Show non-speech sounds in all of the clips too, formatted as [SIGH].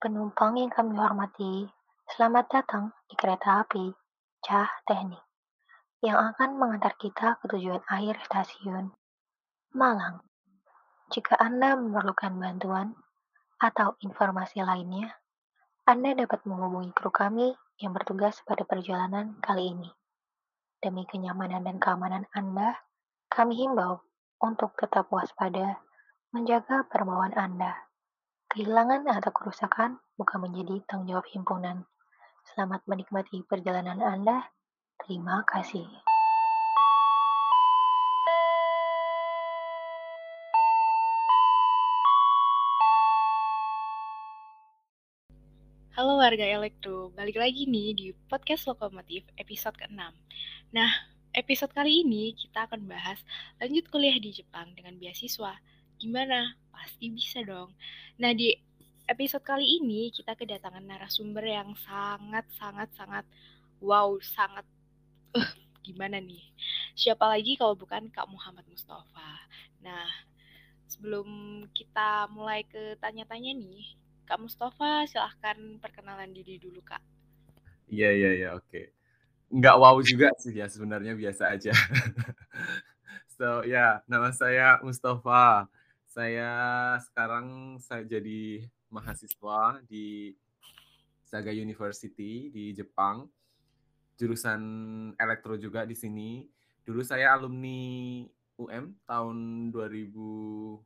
Penumpang yang kami hormati, selamat datang di kereta api Cah Teknik yang akan mengantar kita ke tujuan akhir stasiun Malang. Jika Anda memerlukan bantuan atau informasi lainnya, Anda dapat menghubungi kru kami yang bertugas pada perjalanan kali ini. Demi kenyamanan dan keamanan Anda, kami himbau untuk tetap waspada, menjaga perbawaan Anda. Kehilangan atau kerusakan bukan menjadi tanggung jawab himpunan. Selamat menikmati perjalanan Anda. Terima kasih. Halo warga Elektro, balik lagi nih di podcast Lokomotif episode ke-6. Nah, episode kali ini kita akan bahas lanjut kuliah di Jepang dengan beasiswa. Gimana? Pasti bisa dong. Nah, di episode kali ini kita kedatangan narasumber yang sangat sangat sangat wow, sangat uh, gimana nih? Siapa lagi kalau bukan Kak Muhammad Mustafa. Nah, sebelum kita mulai ke tanya-tanya nih, Kak Mustafa, silahkan perkenalan diri dulu, Kak. Iya, iya, iya, oke. Nggak wow juga sih ya, sebenarnya biasa aja. [LAUGHS] so, ya, nama saya Mustafa. Saya sekarang saya jadi mahasiswa di Saga University di Jepang. Jurusan elektro juga di sini. Dulu saya alumni UM tahun 2000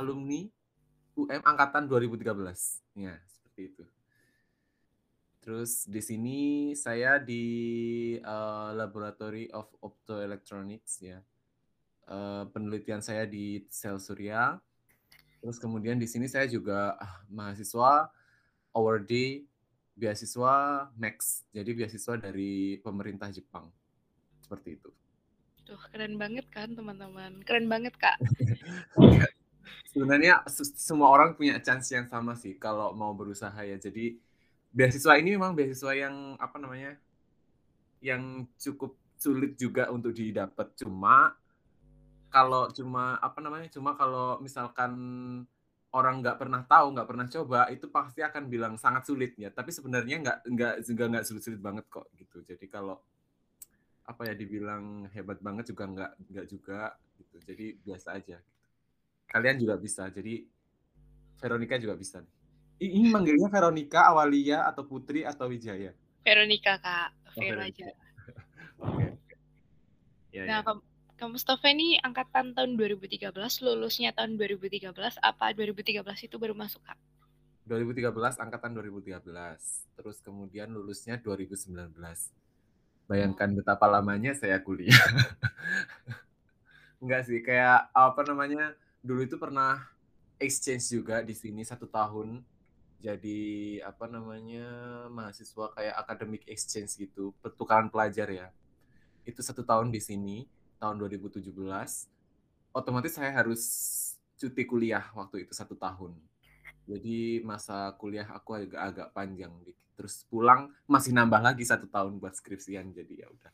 alumni UM angkatan 2013. Ya, seperti itu. Terus di sini saya di uh, Laboratory of Optoelectronics ya. Uh, penelitian saya di sel surya. Terus kemudian di sini saya juga uh, mahasiswa awardee beasiswa Max. Jadi beasiswa dari pemerintah Jepang. Seperti itu. Tuh, keren banget kan teman-teman. Keren banget, Kak. [LAUGHS] sebenarnya semua orang punya chance yang sama sih kalau mau berusaha ya. Jadi beasiswa ini memang beasiswa yang apa namanya? yang cukup sulit juga untuk didapat. Cuma kalau cuma apa namanya? Cuma kalau misalkan orang nggak pernah tahu, nggak pernah coba, itu pasti akan bilang sangat sulit ya. Tapi sebenarnya nggak nggak juga nggak sulit-sulit banget kok gitu. Jadi kalau apa ya dibilang hebat banget juga nggak nggak juga gitu. Jadi biasa aja kalian juga bisa. Jadi Veronica juga bisa. Ini manggilnya Veronica, Awalia, atau Putri, atau Wijaya? Veronica, Kak. Oh, Vero oh, aja. [LAUGHS] Oke. Ya, nah, ya. Kak Mustafa ini angkatan tahun 2013, lulusnya tahun 2013, apa 2013 itu baru masuk, Kak? 2013, angkatan 2013. Terus kemudian lulusnya 2019. Bayangkan oh. betapa lamanya saya kuliah. [LAUGHS] Enggak sih, kayak apa namanya, dulu itu pernah exchange juga di sini satu tahun jadi apa namanya mahasiswa kayak academic exchange gitu pertukaran pelajar ya itu satu tahun di sini tahun 2017 otomatis saya harus cuti kuliah waktu itu satu tahun jadi masa kuliah aku agak agak panjang terus pulang masih nambah lagi satu tahun buat skripsian jadi ya udah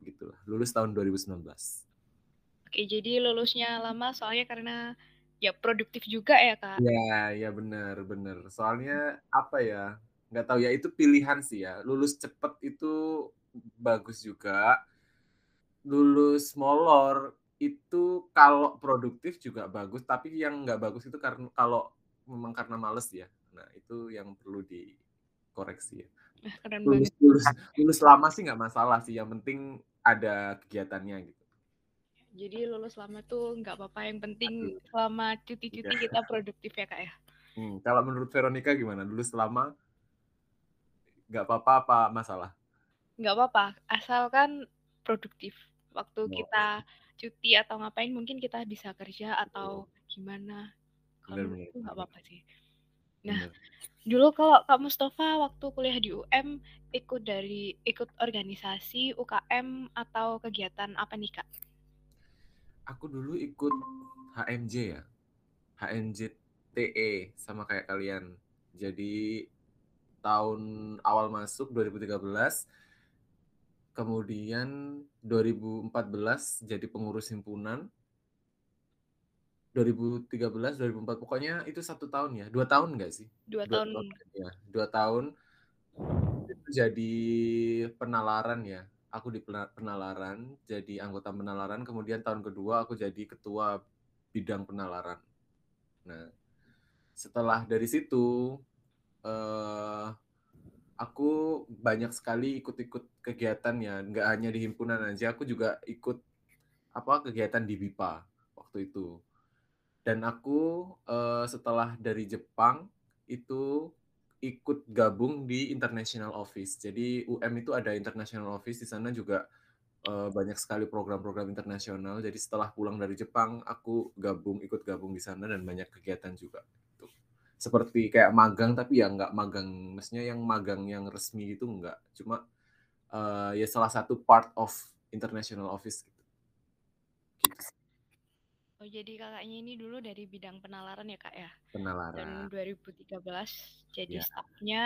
gitulah lulus tahun 2019 Oke, jadi lulusnya lama soalnya karena ya produktif juga ya kak? Ya, ya benar, benar. Soalnya apa ya? Nggak tahu ya itu pilihan sih ya. Lulus cepet itu bagus juga. Lulus molor itu kalau produktif juga bagus, tapi yang nggak bagus itu karena kalau memang karena males ya. Nah itu yang perlu dikoreksi ya. Keren lulus, banget. Lulus, lulus lama sih nggak masalah sih. Yang penting ada kegiatannya gitu. Jadi lulus lama tuh nggak apa-apa. Yang penting selama cuti-cuti iya. kita produktif ya kak ya. Hmm, kalau menurut Veronica gimana? Lulus lama nggak apa-apa apa masalah? Nggak apa-apa, asalkan produktif. Waktu oh. kita cuti atau ngapain mungkin kita bisa kerja atau gimana. Kalau itu nggak apa-apa sih. Nah, bener. dulu kalau Kak Mustafa waktu kuliah di UM ikut dari ikut organisasi UKM atau kegiatan apa nih Kak? aku dulu ikut HMJ ya. HMJ TE sama kayak kalian. Jadi tahun awal masuk 2013 kemudian 2014 jadi pengurus himpunan 2015 2013, 2004 pokoknya itu satu tahun ya, dua tahun nggak sih? Dua Dua tahun. tahun ya, dua tahun. Itu jadi penalaran ya. Aku di pena- penalaran, jadi anggota penalaran. Kemudian tahun kedua aku jadi ketua bidang penalaran. Nah, setelah dari situ eh aku banyak sekali ikut-ikut kegiatan ya, nggak hanya di himpunan aja, aku juga ikut apa kegiatan di BIPA waktu itu. Dan aku eh, setelah dari Jepang itu ikut gabung di International Office. Jadi UM itu ada International Office di sana juga eh, banyak sekali program-program internasional. Jadi setelah pulang dari Jepang, aku gabung ikut gabung di sana dan banyak kegiatan juga. Seperti kayak magang tapi ya nggak magang, maksudnya yang magang yang resmi itu nggak. Cuma eh, ya salah satu part of International Office gitu. Gitu Oh, jadi kakaknya ini dulu dari bidang penalaran ya, Kak ya? Penalaran. 2013 jadi Ya. staffnya,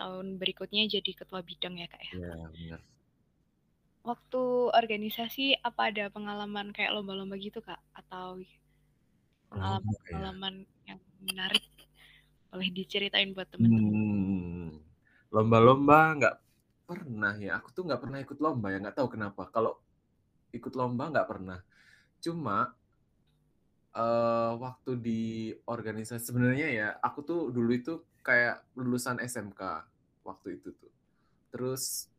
tahun berikutnya jadi ketua bidang ya, Kak ya? Ya, benar. Waktu organisasi apa ada pengalaman kayak lomba-lomba gitu, Kak? Atau Lomba ya. pengalaman-pengalaman yang menarik? Boleh diceritain buat teman-teman. Hmm, lomba-lomba nggak pernah ya. Aku tuh nggak pernah ikut lomba ya. Nggak tahu kenapa. Kalau ikut lomba nggak pernah. Cuma eh, waktu di organisasi sebenarnya ya, aku tuh dulu itu kayak lulusan SMK waktu itu tuh. Terus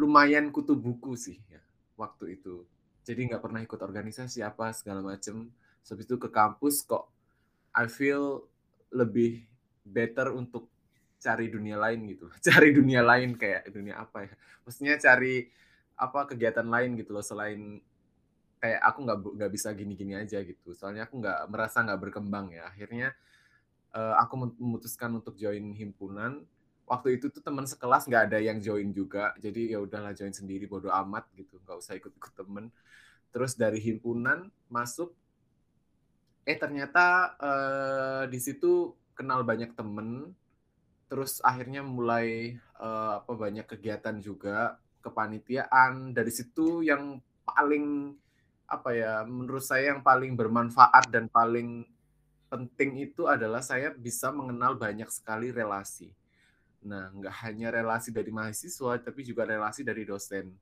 lumayan kutu buku sih ya waktu itu. Jadi nggak pernah ikut organisasi apa segala macem. Habis itu ke kampus kok I feel lebih better untuk cari dunia lain gitu. [LAUGHS] Cari dunia lain kayak dunia apa ya? Maksudnya cari apa kegiatan lain gitu loh selain kayak aku nggak nggak bisa gini-gini aja gitu. Soalnya aku nggak merasa nggak berkembang ya. Akhirnya eh, aku memutuskan untuk join himpunan. Waktu itu tuh teman sekelas nggak ada yang join juga. Jadi ya udahlah join sendiri bodo amat gitu. Nggak usah ikut-ikut temen. Terus dari himpunan masuk eh ternyata eh, di situ kenal banyak temen terus akhirnya mulai eh, apa banyak kegiatan juga kepanitiaan. Dari situ yang paling apa ya menurut saya yang paling bermanfaat dan paling penting itu adalah saya bisa mengenal banyak sekali relasi. Nah nggak hanya relasi dari mahasiswa tapi juga relasi dari dosen.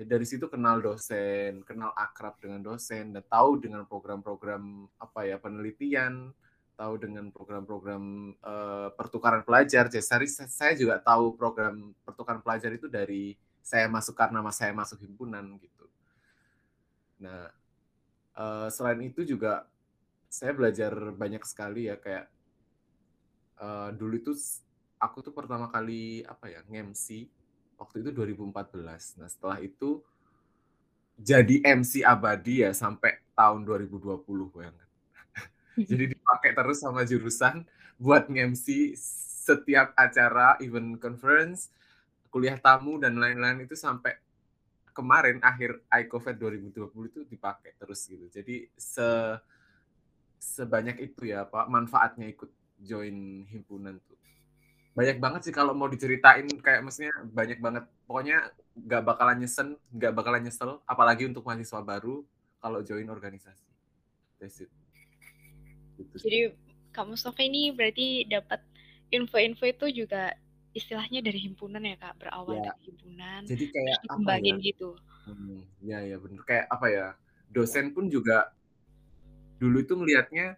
Dari situ kenal dosen, kenal akrab dengan dosen, dan tahu dengan program-program apa ya penelitian, tahu dengan program-program uh, pertukaran pelajar. Jadi saya juga tahu program pertukaran pelajar itu dari saya masuk karena saya masuk himpunan gitu. Nah, uh, selain itu juga saya belajar banyak sekali ya kayak uh, dulu itu aku tuh pertama kali apa ya ngemsi waktu itu 2014. Nah, setelah itu jadi MC abadi ya sampai tahun 2020 bayangkan. [LAUGHS] jadi dipakai terus sama jurusan buat MC setiap acara, event conference, kuliah tamu dan lain-lain itu sampai kemarin akhir ICOVED 2020 itu dipakai terus gitu. Jadi se sebanyak itu ya Pak manfaatnya ikut join himpunan tuh. Banyak banget sih kalau mau diceritain kayak maksudnya banyak banget. Pokoknya nggak bakalan nyesen nggak bakalan nyesel apalagi untuk mahasiswa baru kalau join organisasi. That's it gitu. jadi kamu Mustafa ini berarti dapat info-info itu juga istilahnya dari himpunan ya kak berawal ya. dari himpunan jadi kayak dikembangin ya? gitu hmm, ya ya bener kayak apa ya dosen pun juga dulu itu melihatnya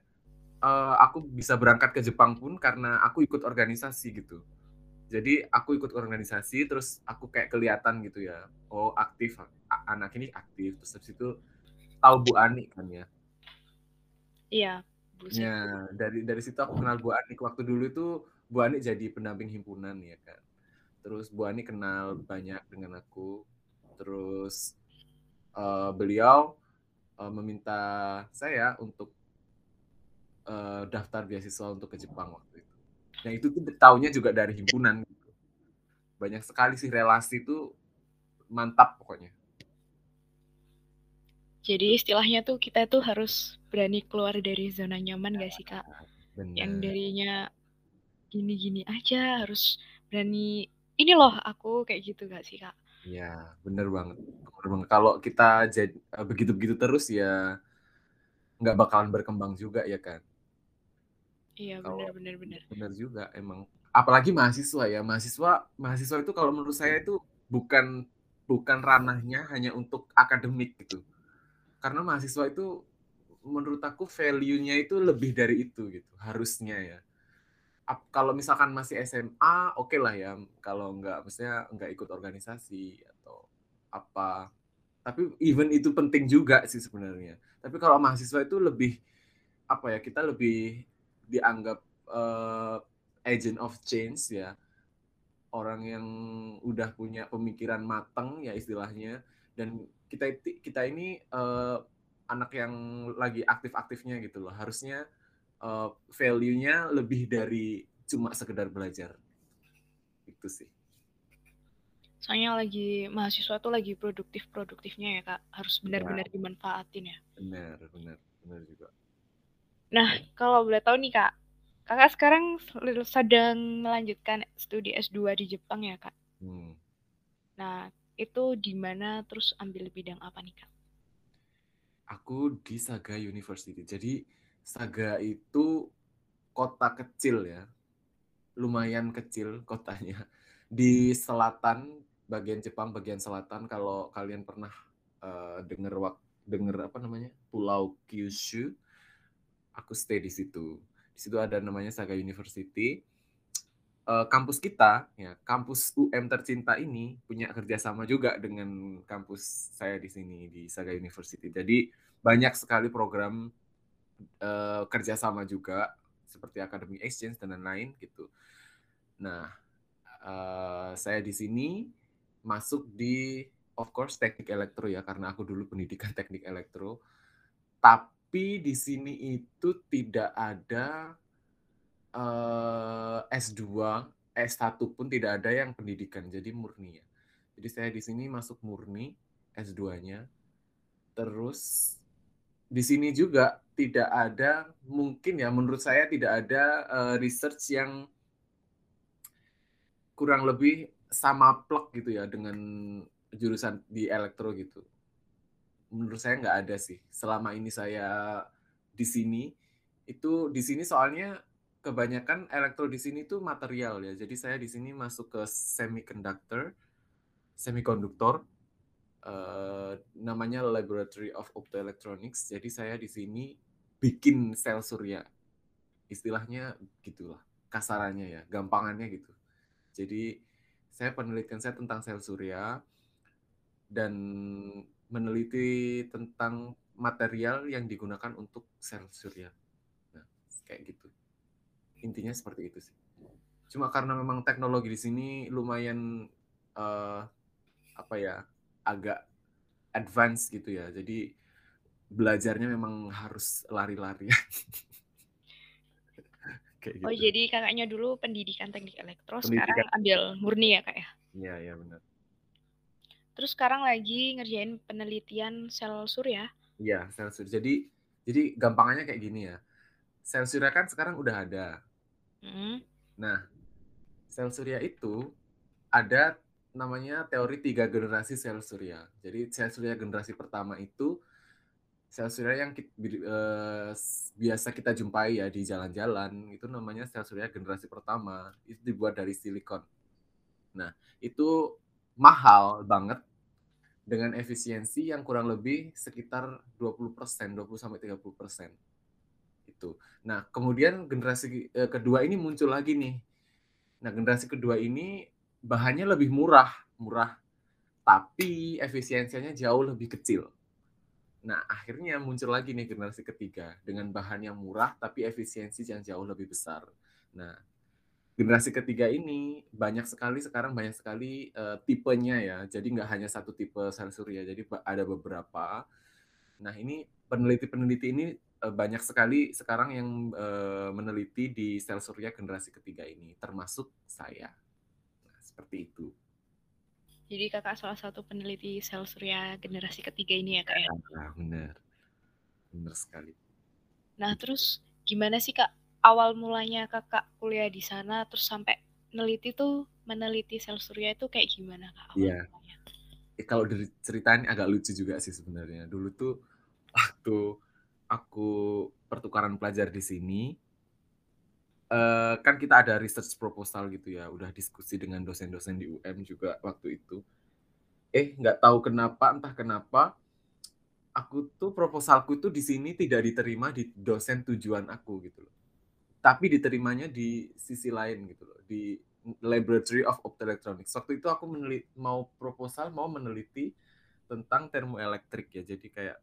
uh, aku bisa berangkat ke Jepang pun karena aku ikut organisasi gitu. Jadi aku ikut organisasi terus aku kayak kelihatan gitu ya. Oh, aktif anak ini aktif terus habis itu tahu Bu Ani kan ya. Iya, Ya, dari dari situ aku kenal Bu Ani waktu dulu itu Bu Ani jadi pendamping himpunan ya kan. Terus Bu Ani kenal banyak dengan aku. Terus uh, beliau uh, meminta saya untuk uh, daftar beasiswa untuk ke Jepang waktu itu. Nah itu tuh tahunya juga dari himpunan. Gitu. Banyak sekali sih relasi itu mantap pokoknya. Jadi istilahnya tuh kita tuh harus berani keluar dari zona nyaman gak sih kak? Bener. Yang darinya gini-gini aja harus berani. Ini loh aku kayak gitu gak sih kak? Iya bener banget. Bener banget. Kalau kita jadi begitu-begitu terus ya nggak bakalan berkembang juga ya kan. Iya Kalau benar benar benar. benar juga emang. Apalagi mahasiswa ya, mahasiswa mahasiswa itu kalau menurut saya itu bukan bukan ranahnya hanya untuk akademik gitu. Karena mahasiswa itu menurut aku value-nya itu lebih dari itu gitu, harusnya ya. Ap- kalau misalkan masih SMA, oke lah ya. Kalau nggak, maksudnya nggak ikut organisasi atau apa. Tapi even itu penting juga sih sebenarnya. Tapi kalau mahasiswa itu lebih apa ya? Kita lebih dianggap eh, agent of change ya. Orang yang udah punya pemikiran matang ya istilahnya. Dan kita kita ini eh, anak yang lagi aktif-aktifnya gitu loh. Harusnya eh, value-nya lebih dari cuma sekedar belajar. Itu sih. Soalnya lagi mahasiswa tuh lagi produktif-produktifnya ya kak, harus benar-benar dimanfaatin ya. Benar, benar, benar juga. Nah kalau boleh tahu nih kak, kakak sekarang sedang melanjutkan studi S2 di Jepang ya kak. Hmm. Nah itu di mana terus ambil bidang apa nih kak? Aku di Saga University. Jadi Saga itu kota kecil ya. Lumayan kecil kotanya. Di selatan, bagian Jepang bagian selatan kalau kalian pernah uh, denger wak denger apa namanya? Pulau Kyushu. Aku stay di situ. Di situ ada namanya Saga University. Uh, kampus kita, ya kampus UM tercinta ini punya kerjasama juga dengan kampus saya di sini di Saga University. Jadi banyak sekali program uh, kerjasama juga seperti academic exchange dan lain-lain gitu. Nah, uh, saya di sini masuk di of course teknik elektro ya karena aku dulu pendidikan teknik elektro. Tapi di sini itu tidak ada uh, S2, S1 pun tidak ada yang pendidikan, jadi murni ya. Jadi saya di sini masuk murni S2-nya. Terus di sini juga tidak ada mungkin ya menurut saya tidak ada uh, research yang kurang lebih sama plug gitu ya dengan jurusan di elektro gitu. Menurut saya nggak ada sih. Selama ini saya di sini itu di sini soalnya kebanyakan elektro di sini tuh material ya. Jadi saya di sini masuk ke semiconductor, semikonduktor, uh, namanya Laboratory of Optoelectronics. Jadi saya di sini bikin sel surya. Istilahnya gitulah, kasarannya ya, gampangannya gitu. Jadi saya penelitian saya tentang sel surya dan meneliti tentang material yang digunakan untuk sel surya. Nah, kayak gitu. Intinya seperti itu sih. Cuma karena memang teknologi di sini lumayan uh, apa ya agak advance gitu ya. Jadi belajarnya memang harus lari-lari. [LAUGHS] gitu. Oh jadi kakaknya dulu pendidikan teknik elektro, pendidikan. sekarang ambil murni ya kak ya? Iya iya benar. Terus sekarang lagi ngerjain penelitian sel surya? Iya sel surya. Jadi jadi gampangannya kayak gini ya. Sel surya kan sekarang udah ada. Hmm. Nah sel surya itu ada namanya teori tiga generasi sel surya. Jadi sel surya generasi pertama itu sel surya yang kita, uh, biasa kita jumpai ya di jalan-jalan itu namanya sel surya generasi pertama itu dibuat dari silikon. Nah itu mahal banget dengan efisiensi yang kurang lebih sekitar 20 persen, 20 sampai 30 persen itu. Nah kemudian generasi uh, kedua ini muncul lagi nih. Nah generasi kedua ini bahannya lebih murah, murah, tapi efisiensinya jauh lebih kecil. Nah, akhirnya muncul lagi nih generasi ketiga dengan bahan yang murah tapi efisiensi yang jauh lebih besar. Nah, generasi ketiga ini banyak sekali sekarang banyak sekali uh, tipenya ya. Jadi nggak hanya satu tipe sel surya, jadi ada beberapa. Nah, ini peneliti-peneliti ini banyak sekali sekarang yang uh, meneliti di sel surya generasi ketiga ini, termasuk saya. Nah, seperti itu. Jadi kakak salah satu peneliti sel surya generasi ketiga ini ya kak ya? Ya, benar. Benar sekali. Nah terus gimana sih kak awal mulanya kakak kuliah di sana terus sampai meneliti tuh meneliti sel surya itu kayak gimana kak? Iya. Eh, kalau dari ceritanya agak lucu juga sih sebenarnya. Dulu tuh waktu aku pertukaran pelajar di sini, uh, kan kita ada research proposal gitu ya, udah diskusi dengan dosen-dosen di UM juga waktu itu. Eh, nggak tahu kenapa, entah kenapa, aku tuh proposalku tuh di sini tidak diterima di dosen tujuan aku gitu loh. Tapi diterimanya di sisi lain gitu loh, di Laboratory of Optoelectronics. Waktu itu aku meneliti, mau proposal, mau meneliti tentang termoelektrik ya. Jadi kayak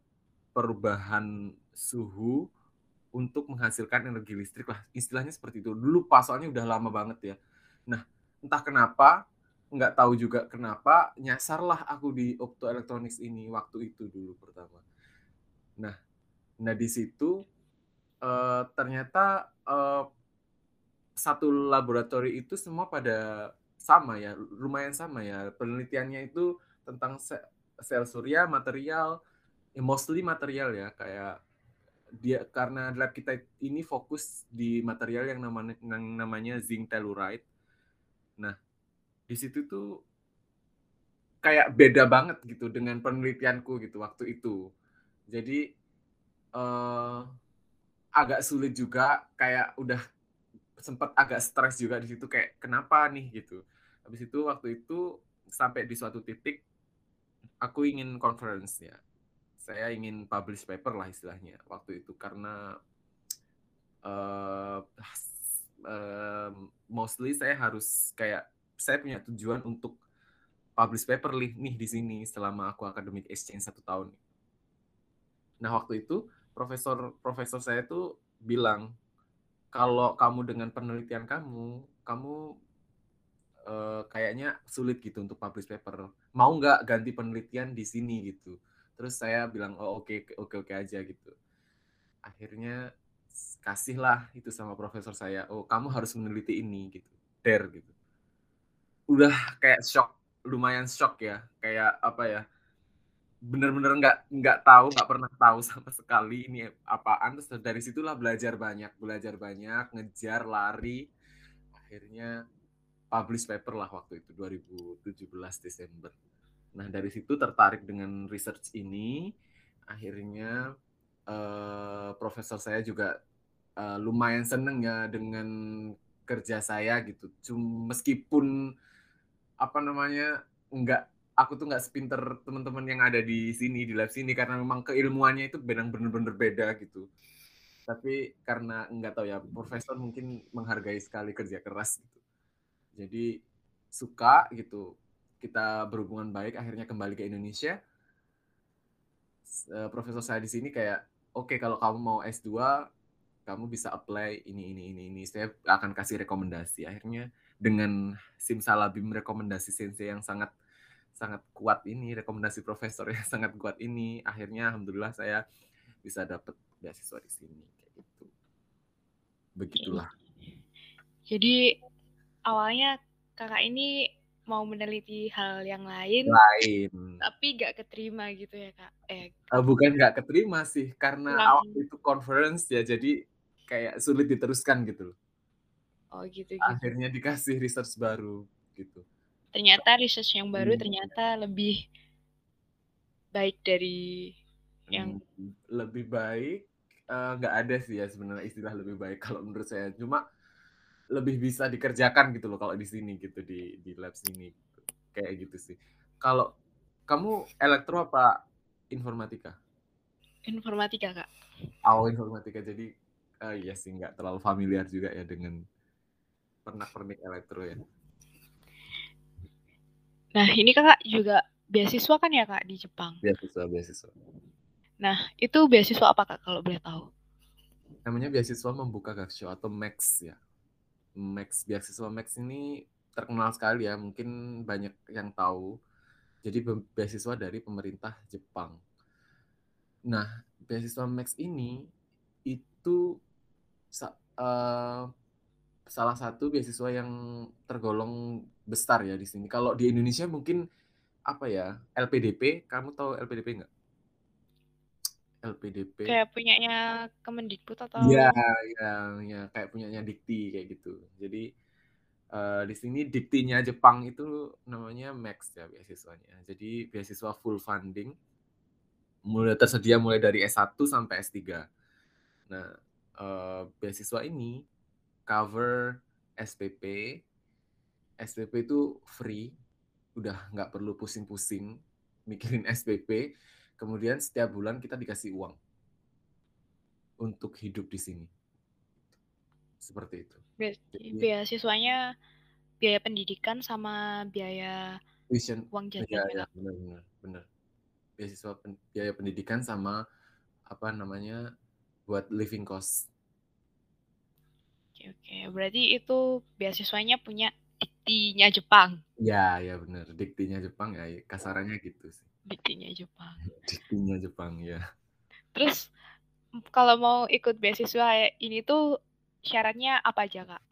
perubahan suhu untuk menghasilkan energi listrik lah. Istilahnya seperti itu. Dulu pasalnya udah lama banget ya. Nah entah kenapa nggak tahu juga kenapa nyasarlah aku di optoelektronik ini waktu itu dulu pertama. Nah nah di situ uh, ternyata uh, satu laboratori itu semua pada sama ya lumayan sama ya. Penelitiannya itu tentang sel surya material ya mostly material ya kayak dia karena lab kita ini fokus di material yang namanya yang namanya zinc telluride. Nah, di situ tuh kayak beda banget gitu dengan penelitianku gitu waktu itu. Jadi uh, agak sulit juga kayak udah sempat agak stres juga di situ kayak kenapa nih gitu. Habis itu waktu itu sampai di suatu titik aku ingin conference ya saya ingin publish paper lah istilahnya waktu itu karena uh, uh, mostly saya harus kayak saya punya tujuan untuk publish paper nih, nih di sini selama aku academic exchange satu tahun. Nah waktu itu profesor profesor saya tuh bilang kalau kamu dengan penelitian kamu kamu uh, kayaknya sulit gitu untuk publish paper. Mau nggak ganti penelitian di sini gitu? Terus saya bilang oh oke okay, oke okay, oke okay aja gitu. Akhirnya kasihlah itu sama profesor saya oh kamu harus meneliti ini gitu. Dare gitu. Udah kayak shock lumayan shock ya. Kayak apa ya bener-bener nggak nggak tahu nggak pernah tahu sama sekali ini apaan. Terus dari situlah belajar banyak belajar banyak ngejar lari. Akhirnya publish paper lah waktu itu 2017 Desember Nah, dari situ tertarik dengan research ini, akhirnya uh, profesor saya juga uh, lumayan seneng ya dengan kerja saya gitu. Cuma meskipun apa namanya nggak aku tuh nggak sepinter teman-teman yang ada di sini di lab sini karena memang keilmuannya itu benar-benar beda gitu. Tapi karena nggak tahu ya profesor mungkin menghargai sekali kerja keras gitu. Jadi suka gitu kita berhubungan baik akhirnya kembali ke Indonesia. Uh, profesor saya di sini kayak oke okay, kalau kamu mau S2 kamu bisa apply ini ini ini ini. Saya akan kasih rekomendasi. Akhirnya dengan simsalabim rekomendasi sensei yang sangat sangat kuat ini rekomendasi profesor yang [LAUGHS] sangat kuat ini akhirnya alhamdulillah saya bisa dapat beasiswa di sini kayak gitu. Begitulah. Jadi awalnya kakak ini mau meneliti hal yang lain, lain. tapi gak keterima gitu ya kak? Eh, uh, bukan gak keterima sih, karena awal itu conference ya, jadi kayak sulit diteruskan gitu Oh gitu. gitu. Akhirnya dikasih research baru gitu. Ternyata research yang baru hmm. ternyata lebih baik dari yang hmm, lebih baik nggak uh, ada sih ya sebenarnya istilah lebih baik [LAUGHS] kalau menurut saya. Cuma lebih bisa dikerjakan gitu loh kalau di sini gitu di di lab sini. Gitu. kayak gitu sih. Kalau kamu elektro apa informatika? Informatika kak. Oh informatika. Jadi uh, iya sih nggak terlalu familiar juga ya dengan pernak pernik elektro ya. Nah ini kakak juga beasiswa kan ya kak di Jepang? Beasiswa beasiswa. Nah itu beasiswa apa kak kalau boleh tahu? Namanya beasiswa membuka gaksho atau max ya Max beasiswa Max ini terkenal sekali ya, mungkin banyak yang tahu. Jadi beasiswa dari pemerintah Jepang. Nah, beasiswa Max ini itu uh, salah satu beasiswa yang tergolong besar ya di sini. Kalau di Indonesia mungkin apa ya LPDP, kamu tahu LPDP nggak? LPDP. Kayak punyanya Kemendikbud atau? Iya, iya, ya, kayak punyanya Dikti kayak gitu. Jadi uh, di sini Diktinya Jepang itu namanya Max ya beasiswanya. Jadi beasiswa full funding mulai tersedia mulai dari S1 sampai S3. Nah, uh, beasiswa ini cover SPP. SPP itu free, udah nggak perlu pusing-pusing mikirin SPP. Kemudian setiap bulan kita dikasih uang untuk hidup di sini. Seperti itu. Jadi, beasiswanya biaya pendidikan sama biaya tuition. uang ya, jajan ya, benar benar benar. Beasiswa pen, biaya pendidikan sama apa namanya buat living cost. Oke oke. Berarti itu beasiswanya punya diktinya Jepang. Ya ya benar. Diktinya Jepang ya kasarannya gitu sih diktinya Jepang diktinya Jepang ya terus kalau mau ikut beasiswa ini tuh syaratnya apa aja kak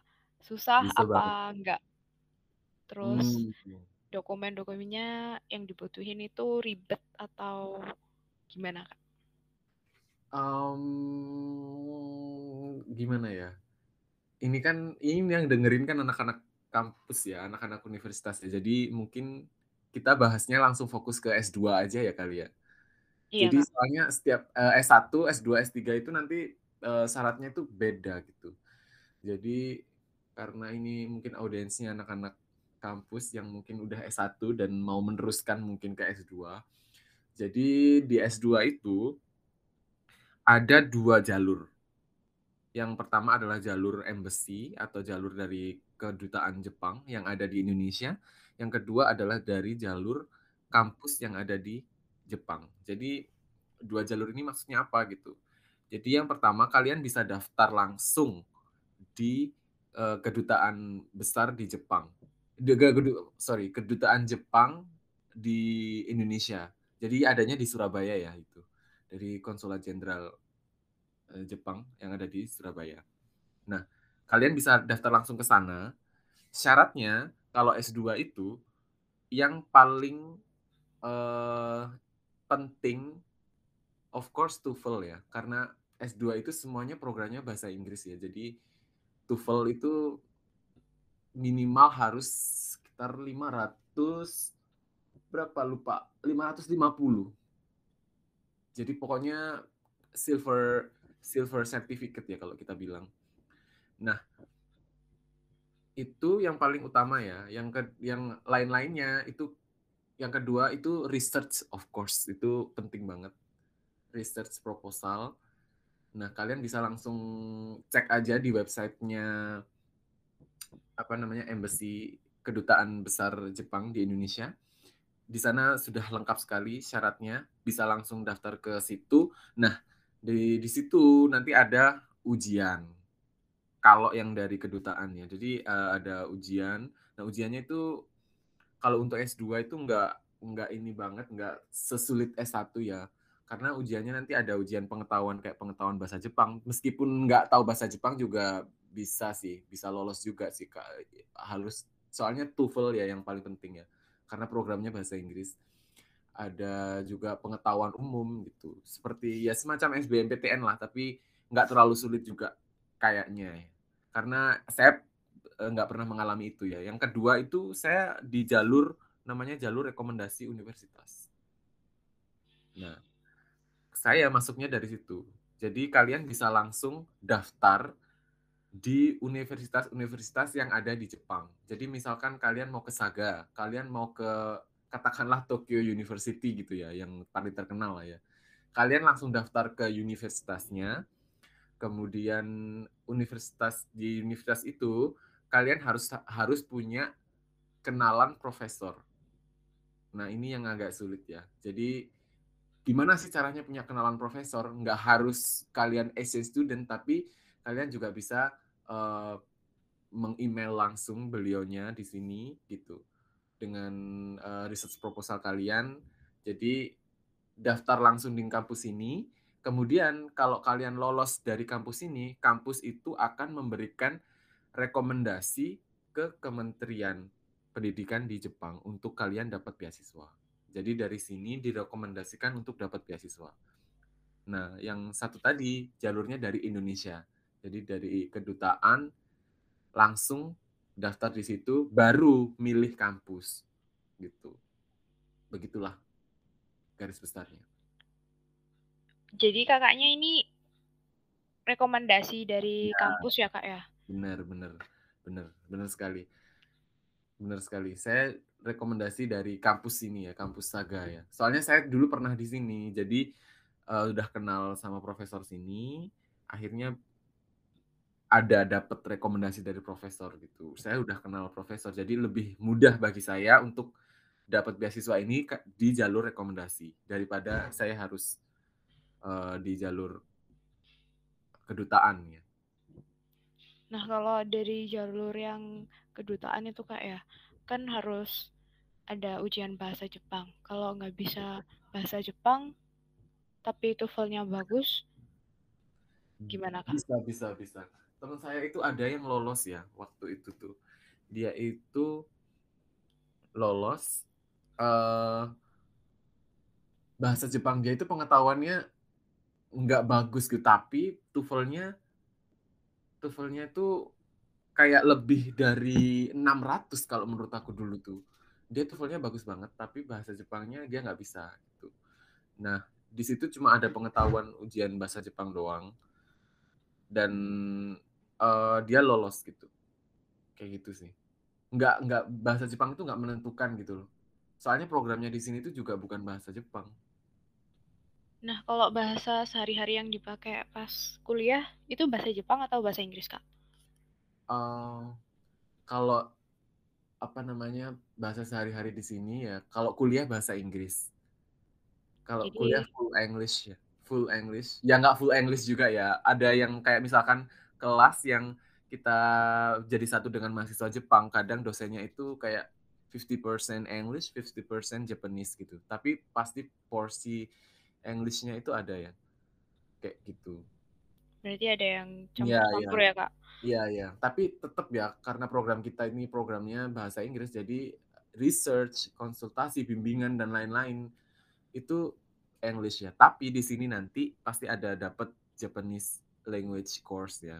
susah Bisa apa banget. enggak terus hmm. dokumen-dokumennya yang dibutuhin itu ribet atau gimana kak? Um, gimana ya? Ini kan ini yang dengerin kan anak-anak kampus ya, anak-anak universitas ya. Jadi mungkin kita bahasnya langsung fokus ke S2 aja ya kali ya. Iya, Jadi Kak. soalnya setiap uh, S1, S2, S3 itu nanti uh, syaratnya itu beda gitu. Jadi karena ini mungkin audiensnya anak-anak kampus yang mungkin udah S1 dan mau meneruskan mungkin ke S2. Jadi di S2 itu ada dua jalur. Yang pertama adalah jalur embassy atau jalur dari kedutaan Jepang yang ada di Indonesia. Yang kedua adalah dari jalur kampus yang ada di Jepang. Jadi dua jalur ini maksudnya apa gitu. Jadi yang pertama kalian bisa daftar langsung di uh, kedutaan besar di Jepang sorry kedutaan Jepang di Indonesia. Jadi adanya di Surabaya ya itu dari konsulat jenderal eh, Jepang yang ada di Surabaya. Nah, kalian bisa daftar langsung ke sana. Syaratnya kalau S2 itu yang paling uh, penting of course TOEFL ya, karena S2 itu semuanya programnya bahasa Inggris ya. Jadi TOEFL itu minimal harus sekitar 500 berapa lupa 550 jadi pokoknya silver silver certificate ya kalau kita bilang nah itu yang paling utama ya yang ke yang lain-lainnya itu yang kedua itu research of course itu penting banget research proposal nah kalian bisa langsung cek aja di websitenya apa namanya embassy kedutaan besar Jepang di Indonesia. Di sana sudah lengkap sekali syaratnya, bisa langsung daftar ke situ. Nah, di di situ nanti ada ujian. Kalau yang dari kedutaan ya. Jadi uh, ada ujian. Nah, ujiannya itu kalau untuk S2 itu enggak enggak ini banget, enggak sesulit S1 ya. Karena ujiannya nanti ada ujian pengetahuan kayak pengetahuan bahasa Jepang. Meskipun nggak tahu bahasa Jepang juga bisa sih, bisa lolos juga sih. Harus soalnya TOEFL ya yang paling penting ya. Karena programnya bahasa Inggris. Ada juga pengetahuan umum gitu. Seperti ya semacam SBMPTN lah, tapi nggak terlalu sulit juga kayaknya. Ya. Karena saya eh, nggak pernah mengalami itu ya. Yang kedua itu saya di jalur namanya jalur rekomendasi universitas. Nah, saya masuknya dari situ. Jadi kalian bisa langsung daftar di universitas-universitas yang ada di Jepang. Jadi misalkan kalian mau ke Saga, kalian mau ke katakanlah Tokyo University gitu ya, yang paling terkenal lah ya. Kalian langsung daftar ke universitasnya, kemudian universitas di universitas itu kalian harus harus punya kenalan profesor. Nah ini yang agak sulit ya. Jadi gimana sih caranya punya kenalan profesor? Nggak harus kalian exchange student, tapi kalian juga bisa uh, meng-email langsung beliaunya di sini gitu dengan uh, research proposal kalian. Jadi daftar langsung di kampus ini. Kemudian kalau kalian lolos dari kampus ini, kampus itu akan memberikan rekomendasi ke Kementerian Pendidikan di Jepang untuk kalian dapat beasiswa. Jadi dari sini direkomendasikan untuk dapat beasiswa. Nah, yang satu tadi jalurnya dari Indonesia. Jadi dari kedutaan langsung daftar di situ baru milih kampus gitu. Begitulah garis besarnya. Jadi kakaknya ini rekomendasi dari Ya. kampus ya kak ya. Benar, benar, benar, benar sekali. Benar sekali. Saya rekomendasi dari kampus sini ya, kampus Saga ya. Soalnya saya dulu pernah di sini, jadi uh, udah kenal sama profesor sini. Akhirnya ada dapat rekomendasi dari profesor gitu. Saya udah kenal profesor, jadi lebih mudah bagi saya untuk dapat beasiswa ini di jalur rekomendasi daripada saya harus uh, di jalur kedutaan ya. Nah kalau dari jalur yang kedutaan itu kak ya, kan harus ada ujian bahasa Jepang. Kalau nggak bisa bahasa Jepang, tapi TOEFL-nya bagus, gimana kak? Bisa, bisa, bisa. Teman saya itu ada yang lolos ya waktu itu tuh. Dia itu lolos uh, bahasa Jepang dia itu pengetahuannya nggak bagus gitu, tapi TOEFL-nya TOEFL-nya itu kayak lebih dari 600 kalau menurut aku dulu tuh. Dia TOEFL-nya bagus banget, tapi bahasa Jepangnya dia nggak bisa gitu. Nah, di situ cuma ada pengetahuan ujian bahasa Jepang doang. Dan uh, dia lolos gitu. Kayak gitu sih. Nggak, nggak bahasa Jepang itu nggak menentukan gitu loh. Soalnya programnya di sini tuh juga bukan bahasa Jepang. Nah, kalau bahasa sehari-hari yang dipakai pas kuliah itu bahasa Jepang atau bahasa Inggris, Kak? Uh, kalau apa namanya bahasa sehari-hari di sini ya, kalau kuliah bahasa Inggris. Kalau Jadi... kuliah full English ya, full English. Ya nggak full English juga ya. Ada yang kayak misalkan kelas yang kita jadi satu dengan mahasiswa Jepang, kadang dosennya itu kayak 50% English, 50% Japanese gitu. Tapi pasti porsi English-nya itu ada ya. Kayak gitu. Berarti ada yang campur-campur ya, ya, Kak? Iya, iya. Tapi tetap ya, karena program kita ini programnya bahasa Inggris, jadi research, konsultasi, bimbingan, dan lain-lain itu English ya. Tapi di sini nanti pasti ada dapat Japanese language course ya.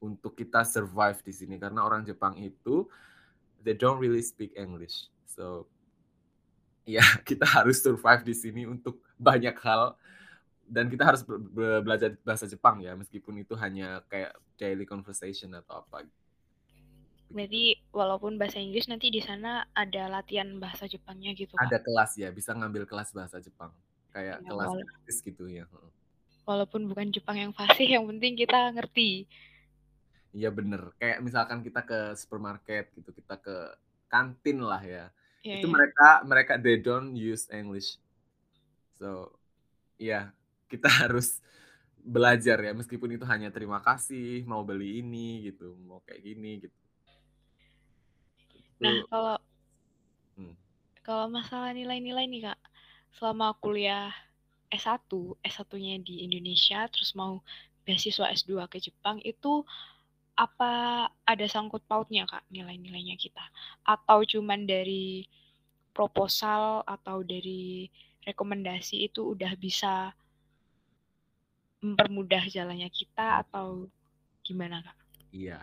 Untuk kita survive di sini. Karena orang Jepang itu, they don't really speak English. So, ya [LAUGHS] kita harus survive di sini untuk banyak hal dan kita harus belajar bahasa Jepang ya meskipun itu hanya kayak daily conversation atau apa. Berarti walaupun bahasa Inggris nanti di sana ada latihan bahasa Jepangnya gitu Ada kelas ya, bisa ngambil kelas bahasa Jepang. Kayak Ya, kelas gratis gitu ya. Walaupun bukan Jepang yang fasih, yang penting kita ngerti. Iya bener. Kayak misalkan kita ke supermarket gitu, kita ke kantin lah ya. Ya, itu ya. mereka mereka they don't use English. So, ya kita [LAUGHS] harus belajar ya meskipun itu hanya terima kasih, mau beli ini gitu, mau kayak gini gitu. Nah, Itu- kalau Hmm. kalau masalah nilai-nilai nih, Kak. Selama kuliah S1, S1-nya di Indonesia, terus mau beasiswa S2 ke Jepang, itu apa ada sangkut pautnya, Kak, nilai-nilainya kita? Atau cuman dari proposal atau dari rekomendasi itu udah bisa mempermudah jalannya kita atau gimana, Kak? Iya,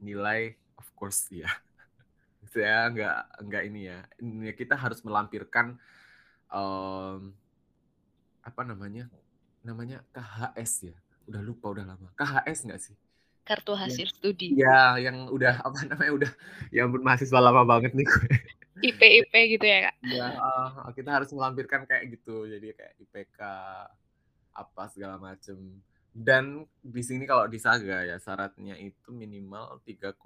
nilai of course ya. [LAUGHS] Saya nggak nggak ini ya. Ini kita harus melampirkan em, apa namanya? Namanya KHS ya. Udah lupa udah lama. KHS nggak sih? Kartu hasil studi. Iya, yang udah apa namanya udah ya ampun mahasiswa lama banget nih gue. IP-IP gitu ya, Kak? Ya, kita harus melampirkan kayak gitu. Jadi kayak IPK apa segala macem. Dan di sini kalau di Saga ya syaratnya itu minimal 3,2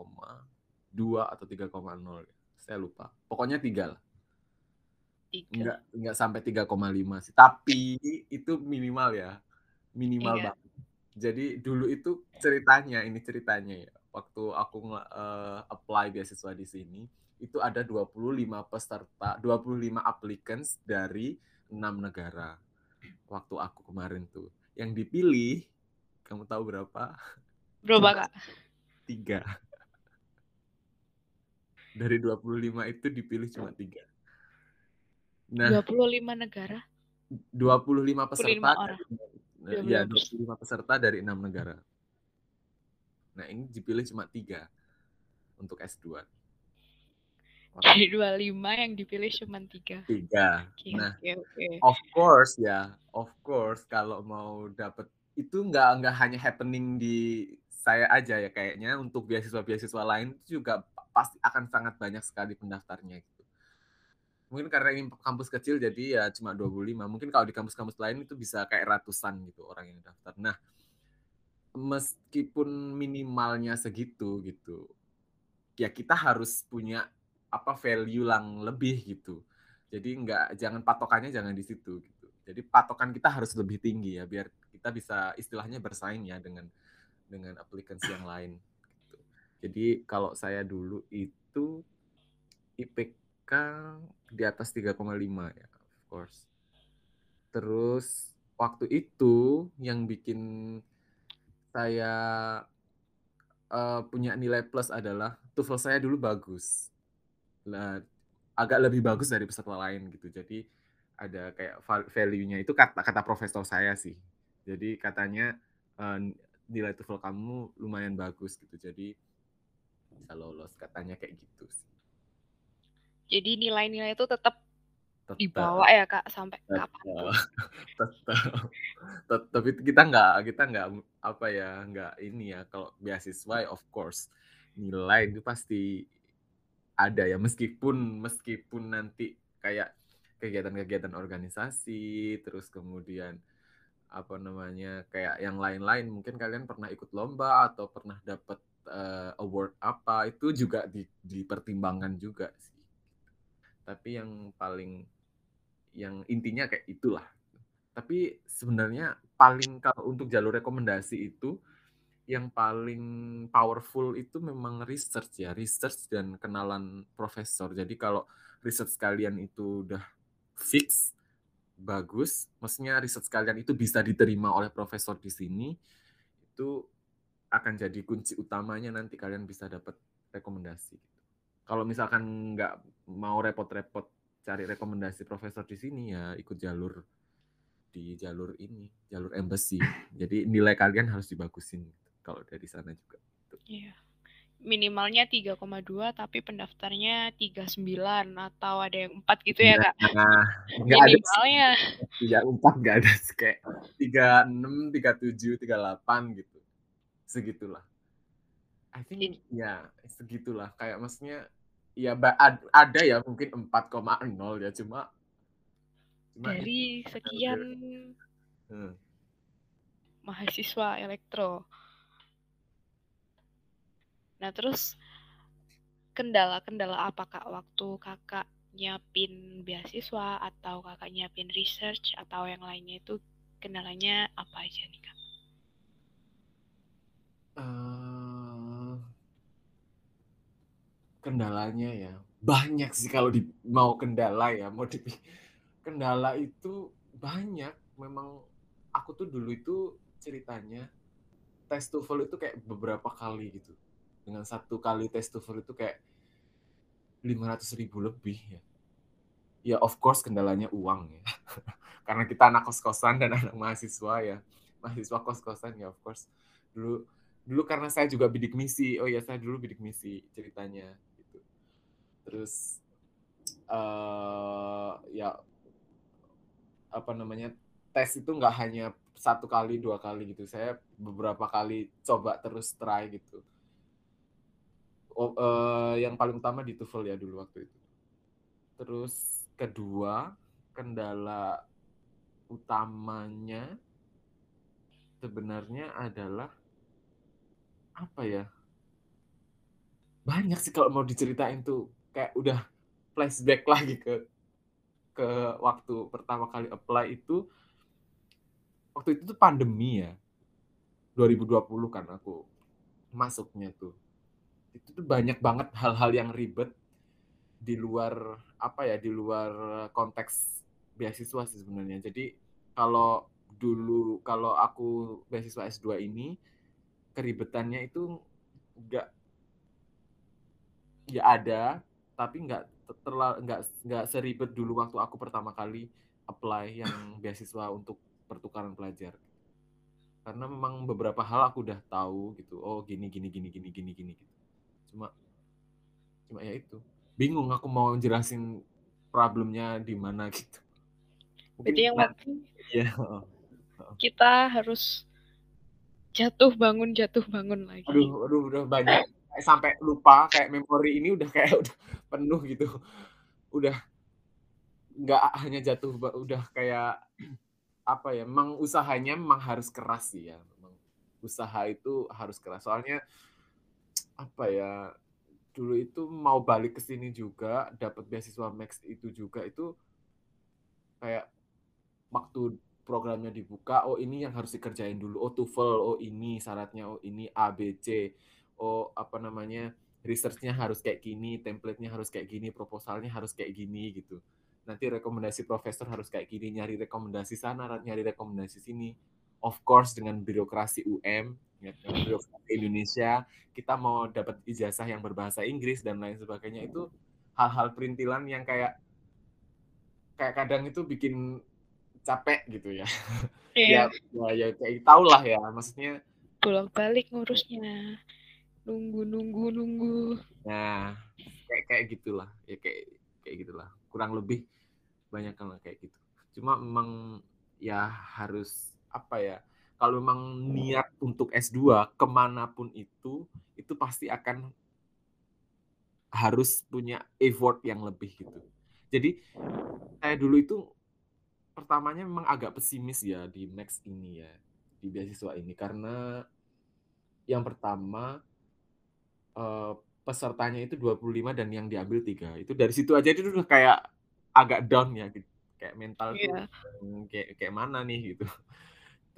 atau 3,0 ya. Saya lupa. Pokoknya tiga lah. Enggak enggak sampai 3,5 sih. Tapi itu minimal ya. Minimal Iya. banget. Jadi dulu itu ceritanya, ini ceritanya ya. Waktu aku eh, apply beasiswa di sini, itu ada 25 peserta, 25 applicants dari 6 negara. Waktu aku kemarin tuh. Yang dipilih, kamu tahu berapa? Berapa, Kak? [LAUGHS] Tiga. Dari 25 itu dipilih cuma tiga. Nah, 25 negara. 25 peserta 25 orang. dari, ya 25 25 peserta dari enam negara. Nah ini dipilih cuma tiga untuk S2. Dari 25 yang dipilih cuma 3. Tiga. Oke, Nah oke, oke. of course ya, of course kalau mau dapet itu nggak nggak hanya happening di saya aja ya kayaknya untuk beasiswa-beasiswa lain itu juga pasti akan sangat banyak sekali pendaftarnya gitu. Mungkin karena ini kampus kecil jadi ya cuma 25. Mungkin kalau di kampus-kampus lain itu bisa kayak ratusan gitu orang yang daftar. Nah, meskipun minimalnya segitu gitu, ya kita harus punya apa value yang lebih gitu. Jadi nggak jangan patokannya jangan di situ gitu. Jadi patokan kita harus lebih tinggi ya biar kita bisa istilahnya bersaing ya dengan dengan applicants yang lain. Gitu. Jadi kalau saya dulu itu IPK di atas 3,5 ya, of course. Terus waktu itu yang bikin saya uh, punya nilai plus adalah TOEFL saya dulu bagus. Nah, agak lebih bagus dari peserta lain gitu. Jadi ada kayak value-nya itu kata kata profesor saya sih. Jadi katanya uh, nilai TOEFL kamu lumayan bagus gitu. Jadi bisa lolos katanya kayak gitu sih. Jadi nilai-nilai itu tetap dibawa ya kak sampai kapan [LAUGHS] tetap tapi kita nggak kita nggak apa ya nggak ini ya kalau beasiswa of course nilai itu pasti ada ya meskipun meskipun nanti kayak kegiatan-kegiatan organisasi terus kemudian apa namanya kayak yang lain-lain mungkin kalian pernah ikut lomba atau pernah dapat uh, award apa itu juga di, dipertimbangkan juga sih. Tapi yang paling yang intinya kayak itulah. Tapi sebenarnya paling kalau untuk jalur rekomendasi itu yang paling powerful itu memang research ya research dan kenalan profesor jadi kalau research kalian itu udah fix bagus, maksudnya riset kalian itu bisa diterima oleh profesor di sini, itu akan jadi kunci utamanya nanti kalian bisa dapat rekomendasi. Kalau misalkan nggak mau repot-repot cari rekomendasi profesor di sini ya ikut jalur di jalur ini, jalur embassy. Jadi nilai kalian harus dibagusin kalau dari sana juga. Iya minimalnya 3,2 tapi pendaftarnya 39 atau ada yang 4 gitu ya kak? Nah, minimalnya. Tiga empat nggak ada kayak tiga enam, tiga tujuh, tiga delapan gitu, segitulah. I think ya segitulah kayak maksudnya ya ada ya mungkin 4,0 ya cuma, cuma dari sekian hmm. mahasiswa elektro Nah, terus kendala-kendala apa Kak waktu Kakak nyiapin beasiswa atau Kakak nyiapin research atau yang lainnya itu kendalanya apa aja nih Kak? Uh, kendalanya ya banyak sih kalau di, mau kendala ya mau di kendala itu banyak memang aku tuh dulu itu ceritanya tes TOEFL itu kayak beberapa kali gitu dengan satu kali tes TOEFL itu kayak 500 ribu lebih ya. Ya of course kendalanya uang ya. [LAUGHS] Karena kita anak kos-kosan dan anak mahasiswa ya. Mahasiswa kos-kosan ya of course. Dulu dulu karena saya juga bidik misi. Oh ya saya dulu bidik misi ceritanya gitu. Terus uh, ya apa namanya tes itu nggak hanya satu kali dua kali gitu saya beberapa kali coba terus try gitu uh, yang paling utama di TOEFL ya dulu waktu itu. Terus kedua, kendala utamanya sebenarnya adalah apa ya? Banyak sih kalau mau diceritain tuh kayak udah flashback lagi ke ke waktu pertama kali apply itu waktu itu tuh pandemi ya 2020 kan aku masuknya tuh itu tuh banyak banget hal-hal yang ribet di luar apa ya di luar konteks beasiswa sih sebenarnya. Jadi kalau dulu kalau aku beasiswa S2 ini keribetannya itu enggak ya ada tapi enggak terlalu enggak enggak seribet dulu waktu aku pertama kali apply yang beasiswa untuk pertukaran pelajar. Karena memang beberapa hal aku udah tahu gitu oh gini gini gini gini gini gini gitu cuma cuma ya itu bingung aku mau jelasin problemnya di mana gitu Mungkin Jadi yang penting [LAUGHS] ya. kita harus jatuh bangun jatuh bangun lagi. Aduh, aduh udah banyak sampai lupa kayak memori ini udah kayak [LAUGHS] udah penuh gitu. Udah nggak hanya jatuh udah kayak [CLEARS THROAT] apa ya? Memang usahanya memang harus keras sih ya. Memang usaha itu harus keras. Soalnya apa ya? Dulu itu mau balik ke sini juga dapat beasiswa Max itu juga itu kayak waktu programnya dibuka, oh ini yang harus dikerjain dulu, oh TOEFL, oh ini syaratnya, oh ini A, B, C, oh apa namanya, researchnya harus kayak gini, template-nya harus kayak gini, proposalnya harus kayak gini gitu. Nanti rekomendasi profesor harus kayak gini, nyari rekomendasi sana, nyari rekomendasi sini. Of course dengan birokrasi UM, ya, birokrasi Indonesia, kita mau dapat ijazah yang berbahasa Inggris dan lain sebagainya itu hal-hal perintilan yang kayak kayak kadang itu bikin capek gitu ya. Iya. ya, ya, ya kayak tau lah ya, maksudnya. Pulang balik ngurusnya, nunggu nunggu nunggu. Nah, kayak kayak gitulah, ya kayak kayak gitulah. Kurang lebih banyak kan kayak gitu. Cuma memang ya harus apa ya? Kalau memang niat untuk S2 ke mana pun itu, itu pasti akan harus punya effort yang lebih gitu. Jadi saya dulu itu pertamanya memang agak pesimis ya di Max ini ya, di beasiswa ini karena yang pertama uh, pesertanya itu 25 dan yang diambil tiga. Itu dari situ aja itu udah kayak agak down ya gitu. Kayak mental yeah. tuh kayak kayak mana nih gitu.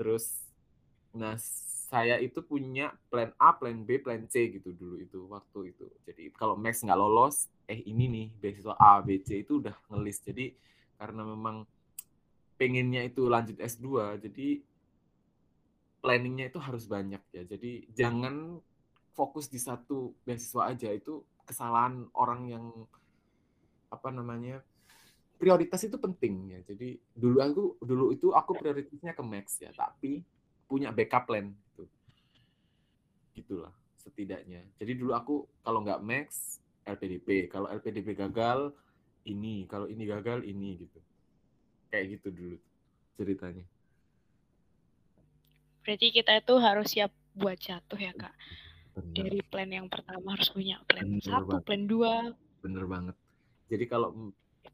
Terus nah saya itu punya plan A, plan B, plan C gitu dulu itu waktu itu. Jadi kalau Max nggak lolos, eh ini nih beasiswa A, B, C itu udah ngelis. Jadi karena memang pengennya itu lanjut S2 jadi planningnya itu harus banyak ya jadi jangan fokus di satu beasiswa aja itu kesalahan orang yang apa namanya prioritas itu penting ya. Jadi dulu aku dulu itu aku prioritasnya ke Max ya tapi punya backup plan gitu. Gitulah setidaknya. Jadi dulu aku kalau nggak Max LPDP kalau LPDP gagal ini. Kalau ini gagal ini gitu. Kayak gitu dulu ceritanya. Berarti kita itu harus siap buat jatuh ya kak? Bener. dari plan yang pertama harus punya plan bener satu banget. plan dua. Bener banget. Jadi kalau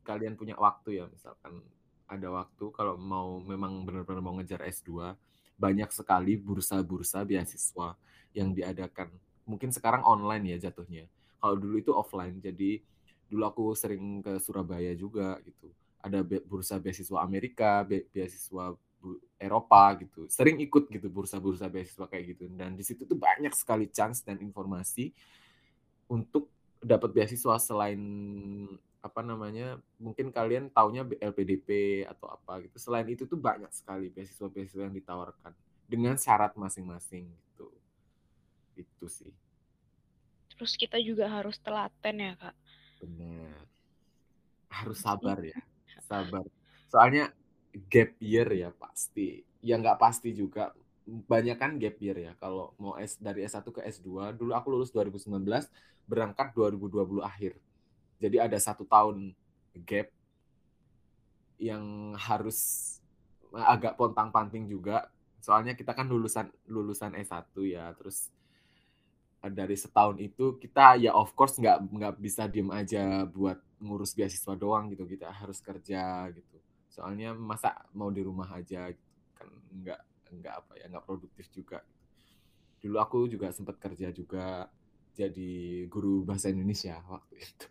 kalian punya waktu ya misalkan ada waktu kalau mau memang benar-benar mau ngejar S2 banyak sekali bursa-bursa beasiswa yang diadakan mungkin sekarang online ya jatuhnya kalau dulu itu offline jadi dulu aku sering ke Surabaya juga gitu ada bursa beasiswa Amerika, be beasiswa Eropa gitu. Sering ikut gitu bursa-bursa beasiswa kayak gitu. Dan di situ tuh banyak sekali chance dan informasi untuk dapat beasiswa selain apa namanya mungkin kalian taunya LPDP atau apa gitu. Selain itu tuh banyak sekali beasiswa-beasiswa yang ditawarkan dengan syarat masing-masing gitu. Itu sih. Terus kita juga harus telaten ya kak? Benar harus sabar ya [LAUGHS] sabar. Soalnya gap year ya pasti. Ya nggak pasti juga. Banyak kan gap year ya. Kalau mau S dari S1 ke S2 dulu aku lulus 2019 berangkat 2020 akhir jadi ada satu tahun gap yang harus agak pontang panting juga. Soalnya kita kan lulusan lulusan S1 ya terus dari setahun itu kita ya of course nggak nggak bisa diem aja buat ngurus beasiswa doang gitu. Kita harus kerja gitu. Soalnya masa mau di rumah aja gitu. kan nggak nggak apa ya nggak produktif juga dulu aku juga sempat kerja juga jadi guru bahasa Indonesia waktu itu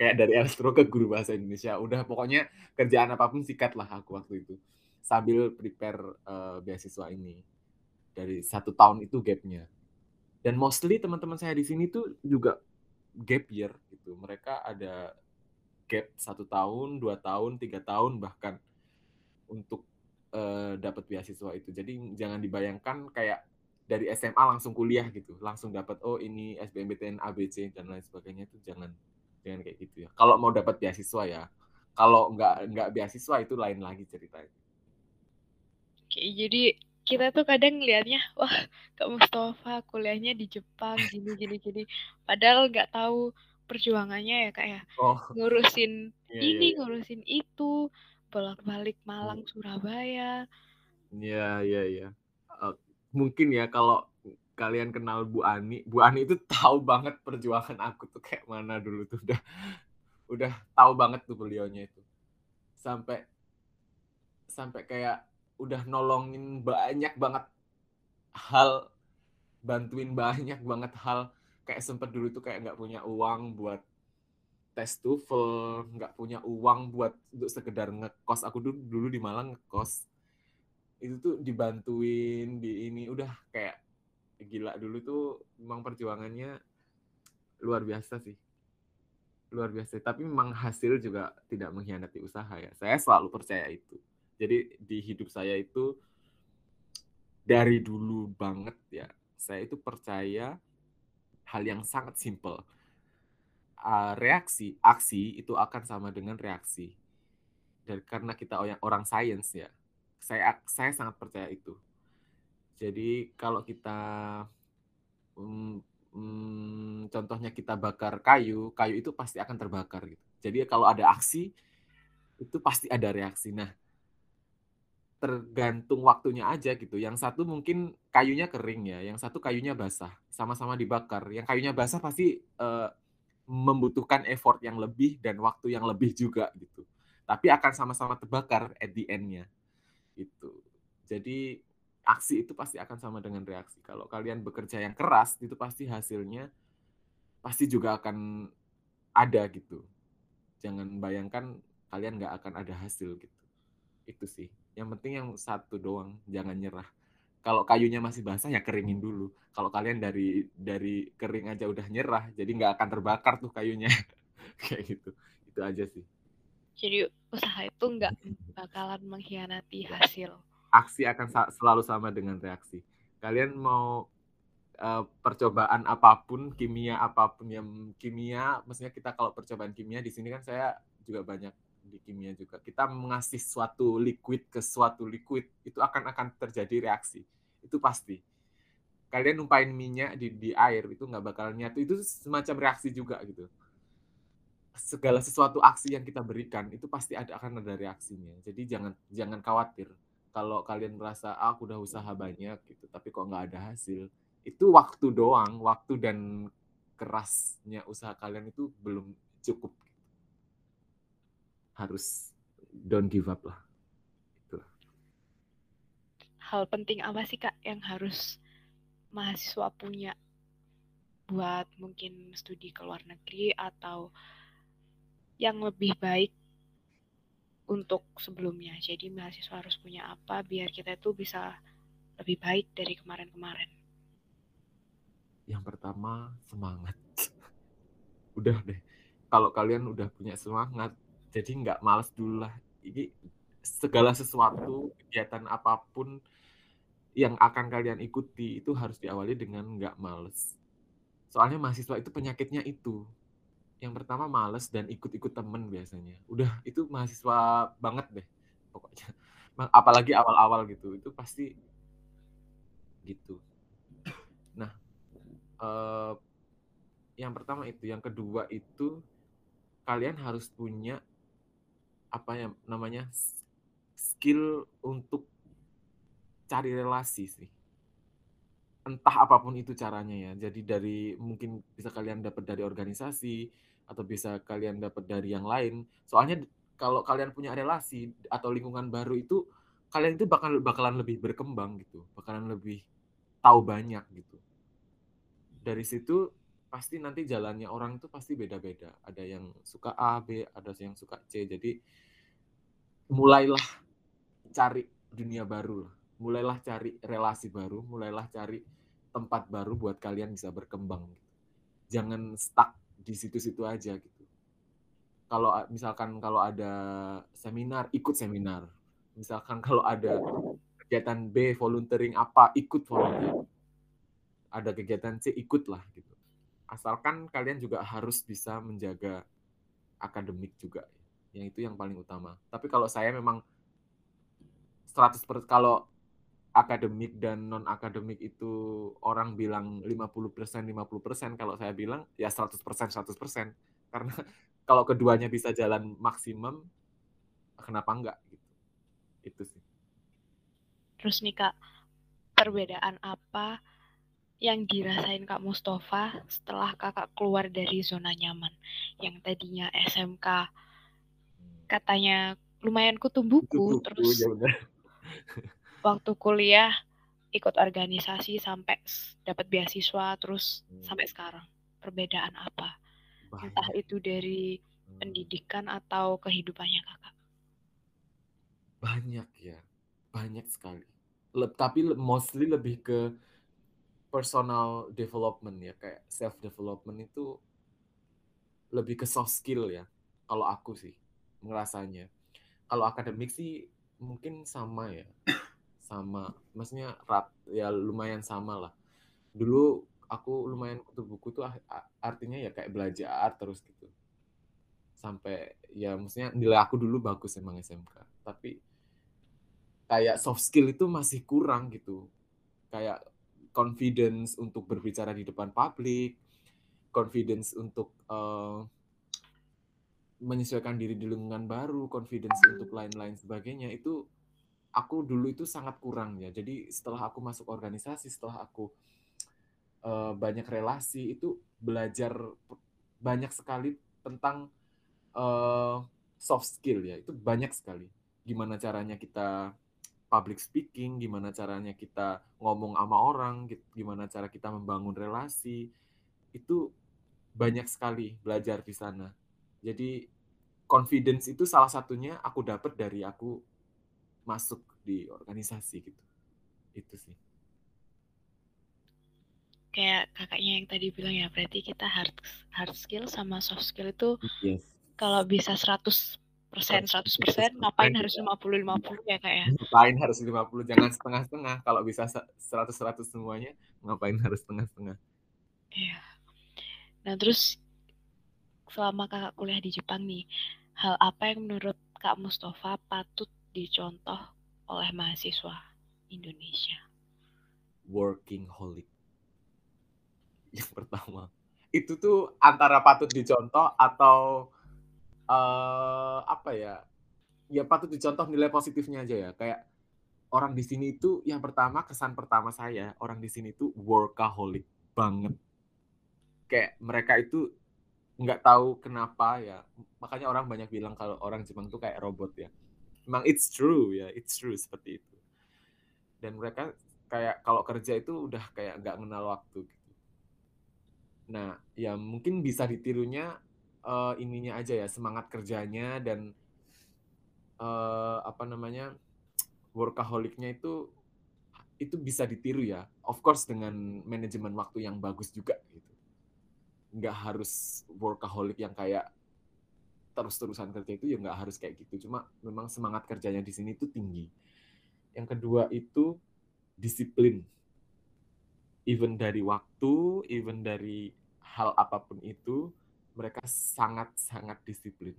kayak dari Astro ke guru bahasa Indonesia. Udah pokoknya kerjaan apa pun sikat lah aku waktu itu. Sambil prepare uh, beasiswa ini. Dari satu tahun itu gapnya. Dan mostly teman-teman saya di sini tuh juga gap year gitu. Mereka ada gap satu tahun dua tahun tiga tahun bahkan untuk uh, dapat beasiswa itu. Jadi jangan dibayangkan kayak dari SMA langsung kuliah gitu. Langsung dapat oh ini SBMPTN ABC dan lain sebagainya itu jangan jangan kayak gitu ya. Kalau mau dapat beasiswa ya. Kalau nggak nggak beasiswa itu lain lagi ceritanya. Oke, jadi kita tuh kadang ngelihatnya wah Kak Mustafa kuliahnya di Jepang gini gini gini. Padahal nggak tahu perjuangannya ya kak ya. Oh. ngurusin yeah, ini yeah, yeah. ngurusin itu bolak balik Malang hmm. Surabaya. Iya iya iya. Mungkin ya kalau kalian kenal Bu Ani, Bu Ani itu tahu banget perjuangan aku tuh kayak mana dulu tuh udah udah tahu banget tuh beliaunya itu. Sampai sampai kayak udah nolongin banyak banget hal bantuin banyak banget hal kayak sempet dulu tuh kayak nggak punya uang buat tes TOEFL, nggak punya uang buat untuk sekedar ngekos. Aku dulu dulu di Malang ngekos. Itu tuh dibantuin di ini udah kayak gila dulu tuh memang perjuangannya luar biasa sih. Luar biasa. Tapi memang hasil juga tidak mengkhianati usaha ya. Saya selalu percaya itu. Jadi di hidup saya itu dari dulu banget ya, saya itu percaya hal yang sangat simple. Uh, reaksi, aksi itu akan sama dengan reaksi. Dan karena kita orang, orang sains ya, saya saya sangat percaya itu. Jadi kalau kita um, um, contohnya kita bakar kayu, kayu itu pasti akan terbakar gitu. Jadi kalau ada aksi itu pasti ada reaksi. Nah, tergantung waktunya aja gitu. Yang satu mungkin kayunya kering ya, yang satu kayunya basah, sama-sama dibakar. Yang kayunya basah pasti uh, membutuhkan effort yang lebih dan waktu yang lebih juga gitu. Tapi akan sama-sama terbakar at the end-nya. Gitu. Jadi aksi itu pasti akan sama dengan reaksi. Kalau kalian bekerja yang keras, itu pasti hasilnya pasti juga akan ada gitu. Jangan bayangkan kalian nggak akan ada hasil gitu. Itu sih. Yang penting yang satu doang, jangan nyerah. Kalau kayunya masih basah ya keringin dulu. Kalau kalian dari dari kering aja udah nyerah, jadi nggak akan terbakar tuh kayunya. [LAUGHS] Kayak gitu. Itu aja sih. Jadi usaha itu nggak bakalan mengkhianati hasil. Aksi akan selalu sama dengan reaksi. Kalian mau uh, percobaan apa pun, kimia apa pun yang kimia, maksudnya kita kalau percobaan kimia di sini kan saya juga banyak di kimia juga. Kita mengasih suatu liquid ke suatu liquid itu akan akan terjadi reaksi. Itu pasti. Kalian numpain minyak di, di air itu nggak bakal nyatu. Itu semacam reaksi juga gitu. Segala sesuatu aksi yang kita berikan itu pasti ada akan ada reaksinya. Jadi jangan jangan khawatir kalau kalian merasa ah, aku udah usaha banyak gitu, tapi kok nggak ada hasil. Itu waktu doang, waktu dan kerasnya usaha kalian itu belum cukup harus don't give up lah. Itu. Hal penting apa sih kak yang harus mahasiswa punya buat mungkin studi ke luar negeri atau yang lebih baik untuk sebelumnya. Jadi mahasiswa harus punya apa biar kita itu bisa lebih baik dari kemarin-kemarin. Yang pertama semangat. [LAUGHS] udah deh. Kalau kalian udah punya semangat, jadi nggak males dulu lah ini segala sesuatu kegiatan apa pun yang akan kalian ikuti itu harus diawali dengan nggak males soalnya mahasiswa itu penyakitnya itu yang pertama males dan ikut-ikut temen biasanya. Udah itu mahasiswa banget deh pokoknya. Apalagi awal-awal gitu itu pasti gitu. Nah eh, yang pertama itu yang kedua itu kalian harus punya apa ya namanya skill untuk cari relasi sih. Entah apa pun itu caranya ya. Jadi dari mungkin bisa kalian dapat dari organisasi atau bisa kalian dapat dari yang lain soalnya kalau kalian punya relasi atau lingkungan baru itu kalian itu bakal bakalan lebih berkembang gitu bakalan lebih tahu banyak gitu dari situ pasti nanti jalannya orang itu pasti beda-beda ada yang suka A B ada yang suka C jadi mulailah cari dunia baru lah. Mulailah cari relasi baru, mulailah cari tempat baru buat kalian bisa berkembang. Jangan stuck di situ-situ aja gitu. Kalau misalkan kalau ada seminar, ikut seminar. Misalkan [LAUGHS] kalau ada kegiatan B, volunteering apa, ikut volunteering. Ada kegiatan C, ikutlah gitu. Asalkan kalian juga harus bisa menjaga akademik juga yang itu yang paling utama tapi kalau saya memang 100% kalau akademik dan non akademik itu orang bilang 50% 50% kalau saya bilang ya 100% 100% karena [LAUGHS] kalau keduanya bisa jalan maksimum kenapa enggak gitu? Itu sih. Terus nih kak perbedaan apa yang dirasain Kak Mustafa setelah kakak keluar dari zona nyaman? Yang tadinya SMK katanya lumayan kutu buku, Buku, terus ya. [LAUGHS] waktu kuliah ikut organisasi sampai dapat beasiswa terus Hmm. sampai sekarang perbedaan apa entah Banyak. itu dari Hmm. pendidikan atau kehidupannya kakak Banyak ya, banyak sekali. Le- tapi mostly lebih ke personal development ya, kayak self development itu lebih ke soft skill ya. Kalau aku sih ngerasanya. Kalau akademik sih mungkin sama ya, sama. Maksudnya rat ya lumayan sama lah. Dulu aku lumayan kutu buku tuh ah- a- artinya ya kayak belajar terus gitu. Sampai ya maksudnya nilai aku dulu bagus emang SMK. Tapi kayak soft skill itu masih kurang gitu. Kayak confidence untuk berbicara di depan publik, confidence untuk eh, menyesuaikan diri di lingkungan baru, confidence untuk lain-lain sebagainya itu aku dulu itu sangat kurang ya. Jadi setelah aku masuk organisasi, setelah aku eh, banyak relasi itu belajar banyak sekali tentang eh, soft skill ya. Itu banyak sekali. Gimana caranya kita public speaking, gimana caranya kita ngomong sama orang, gi- gimana cara kita membangun relasi. Itu banyak sekali belajar di sana. Jadi confidence itu salah satunya aku dapat dari aku masuk di organisasi gitu. Itu sih. kayak kakaknya yang tadi bilang ya berarti kita hard hard skill sama soft skill itu Yes. kalau bisa 100% 100% ngapain harus 50 50 ya kak ya Ngapain harus 50, jangan setengah-setengah. Kalau bisa 100-100 semuanya, ngapain harus setengah-setengah. Iya. Nah, terus selama kakak kuliah di Jepang nih, hal apa yang menurut Kak Mustafa patut dicontoh oleh mahasiswa Indonesia? Working holic. Yang pertama. Itu tuh antara patut dicontoh atau eh apa ya? Ya patut dicontoh nilai positifnya aja ya. Kayak orang di sini itu yang pertama kesan pertama saya, orang di sini tuh workaholic banget. Kayak mereka itu nggak tahu kenapa ya. Makanya orang banyak bilang kalau orang Jepang tuh kayak robot ya. Emang it's true ya, it's true seperti itu. Dan mereka kayak kalau kerja itu udah kayak nggak kenal waktu gitu. Nah, ya mungkin bisa ditirunya eh, ininya aja ya, semangat kerjanya dan eh, apa namanya workaholicnya itu itu bisa ditiru ya. Of course dengan manajemen waktu yang bagus juga gitu. Nggak harus workaholic yang kayak terus-terusan kerja itu ya nggak harus kayak gitu. Cuma memang semangat kerjanya di sini itu tinggi. Yang kedua itu disiplin. Even dari waktu, even dari hal apa pun itu, mereka sangat-sangat disiplin.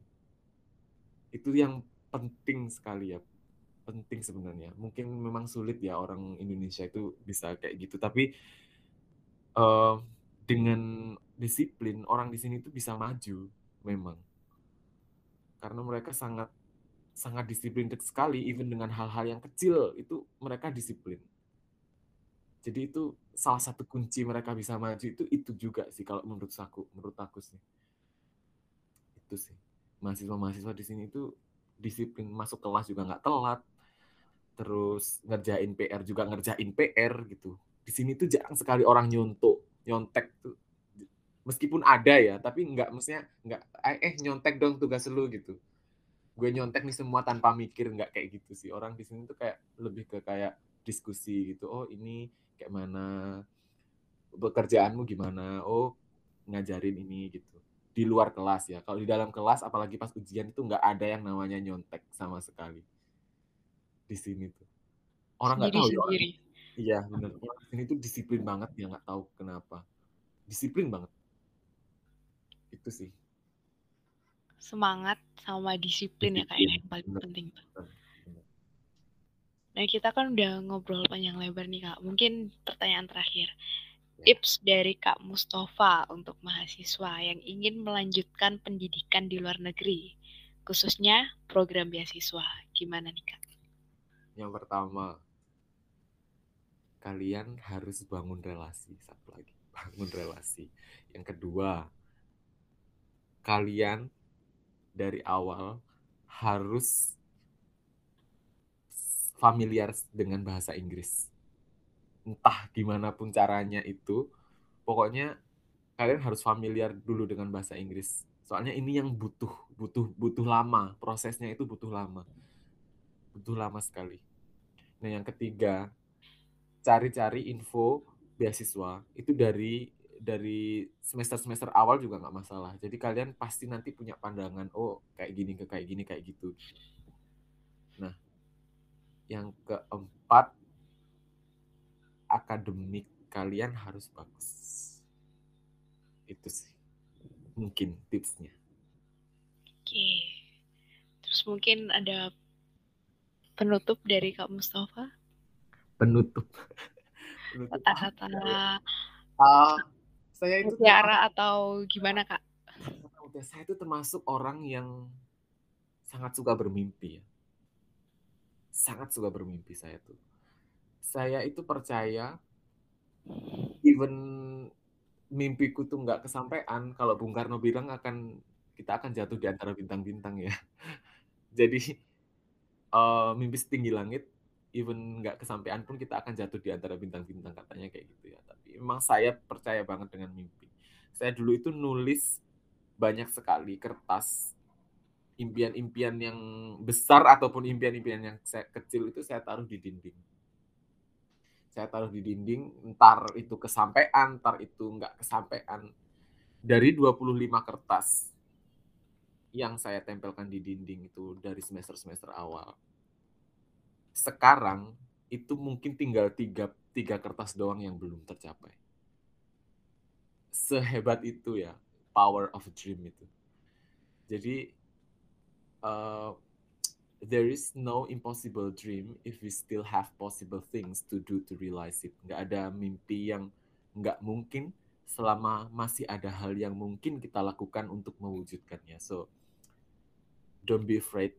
Itu yang penting sekali ya. Penting sebenarnya. Mungkin memang sulit ya orang Indonesia itu bisa kayak gitu. Tapi eh, dengan disiplin, orang di sini itu bisa maju memang. Karena mereka sangat sangat disiplin sekali, even dengan hal-hal yang kecil itu mereka disiplin. Jadi itu salah satu kunci mereka bisa maju itu itu juga sih kalau menurut aku, menurut aku sih. Itu sih. Mahasiswa-mahasiswa di sini itu disiplin masuk kelas juga nggak telat. Terus ngerjain PR juga ngerjain PR gitu. Di sini tuh jarang sekali orang nyontok, nyontek tuh. Meskipun ada ya, tapi nggak maksudnya nggak eh nyontek dong tugas lu gitu. Gue nyontek nih semua tanpa mikir nggak kayak gitu sih. Orang di sini tuh kayak lebih ke kayak diskusi gitu. Oh ini kayak mana pekerjaanmu gimana? Oh ngajarin ini gitu. Di luar kelas ya. Kalau di dalam kelas apalagi pas ujian itu nggak ada yang namanya nyontek sama sekali. Di sini tuh. Orang nggak tahu ya. Iya bener. Orang sini tuh disiplin banget ya nggak tahu kenapa. Disiplin banget. Itu sih. Semangat sama disiplin ya kak ya, yang paling penting. Bener. Nah, kita kan udah ngobrol panjang lebar nih kak. Mungkin pertanyaan terakhir. Ya. Tips dari Kak Mustafa untuk mahasiswa yang ingin melanjutkan pendidikan di luar negeri, khususnya program beasiswa. Gimana nih kak? Yang pertama, kalian harus bangun relasi. Satu lagi, bangun relasi. Yang kedua, kalian dari awal harus familiar dengan bahasa Inggris. Entah gimana pun caranya itu, pokoknya kalian harus familiar dulu dengan bahasa Inggris. Soalnya ini yang butuh, butuh, butuh lama. Prosesnya itu butuh lama, butuh lama sekali. Nah yang ketiga, cari-cari info beasiswa itu dari dari semester semester awal juga nggak masalah. Jadi kalian pasti nanti punya pandangan, oh kayak gini ke kayak gini kayak gitu. Nah, yang keempat, akademik kalian harus bagus. Itu sih mungkin tipsnya. Oke. Terus mungkin ada penutup dari Kak Mustafa? Penutup. [LAUGHS] Kata-kata uh, saya itu mutiara atau gimana Kak? Saya itu termasuk orang yang sangat suka bermimpi ya. Sangat suka bermimpi saya tuh. Saya itu percaya even mimpiku tuh nggak kesampaian, kalau Bung Karno bilang akan kita akan jatuh di antara bintang-bintang ya. [LAUGHS] Jadi uh, mimpi setinggi langit, even nggak kesampaian pun kita akan jatuh di antara bintang-bintang katanya kayak gitu ya. Memang saya percaya banget dengan mimpi. Saya dulu itu nulis banyak sekali kertas impian-impian yang besar ataupun impian-impian yang kecil itu saya taruh di dinding. Saya taruh di dinding, ntar itu kesampaian, ntar itu nggak kesampaian. Dari 25 kertas yang saya tempelkan di dinding itu dari semester-semester awal. Sekarang itu mungkin tinggal tiga, tiga kertas doang yang belum tercapai. Sehebat itu ya, power of dream itu. Jadi, uh, there is no impossible dream if we still have possible things to do to realize it. Nggak ada mimpi yang nggak mungkin selama masih ada hal yang mungkin kita lakukan untuk mewujudkannya. So, don't be afraid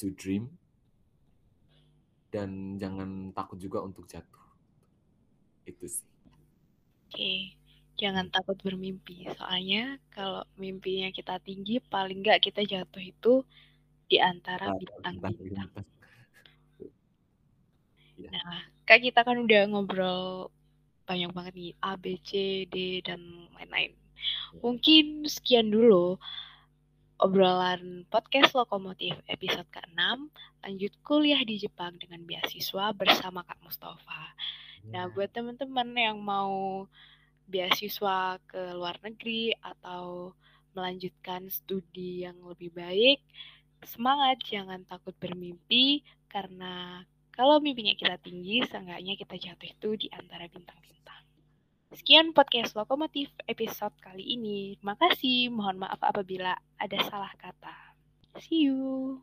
to dream dan jangan takut juga untuk jatuh itu sih oke jangan takut bermimpi soalnya kalau mimpinya kita tinggi paling nggak kita jatuh itu di antara bintang-bintang ya. nah kak kita kan udah ngobrol banyak banget nih A B C D dan lain-lain ya. mungkin sekian dulu obrolan podcast Lokomotif episode ke-6, lanjut kuliah di Jepang dengan beasiswa bersama Kak Mustafa. Nah, ya. buat teman-teman yang mau beasiswa ke luar negeri atau melanjutkan studi yang lebih baik, semangat, jangan takut bermimpi, karena kalau mimpinya kita tinggi, seenggaknya kita jatuh itu di antara bintang-bintang. Sekian podcast Lokomotif episode kali ini. Terima kasih. Mohon maaf apabila ada salah kata. See you.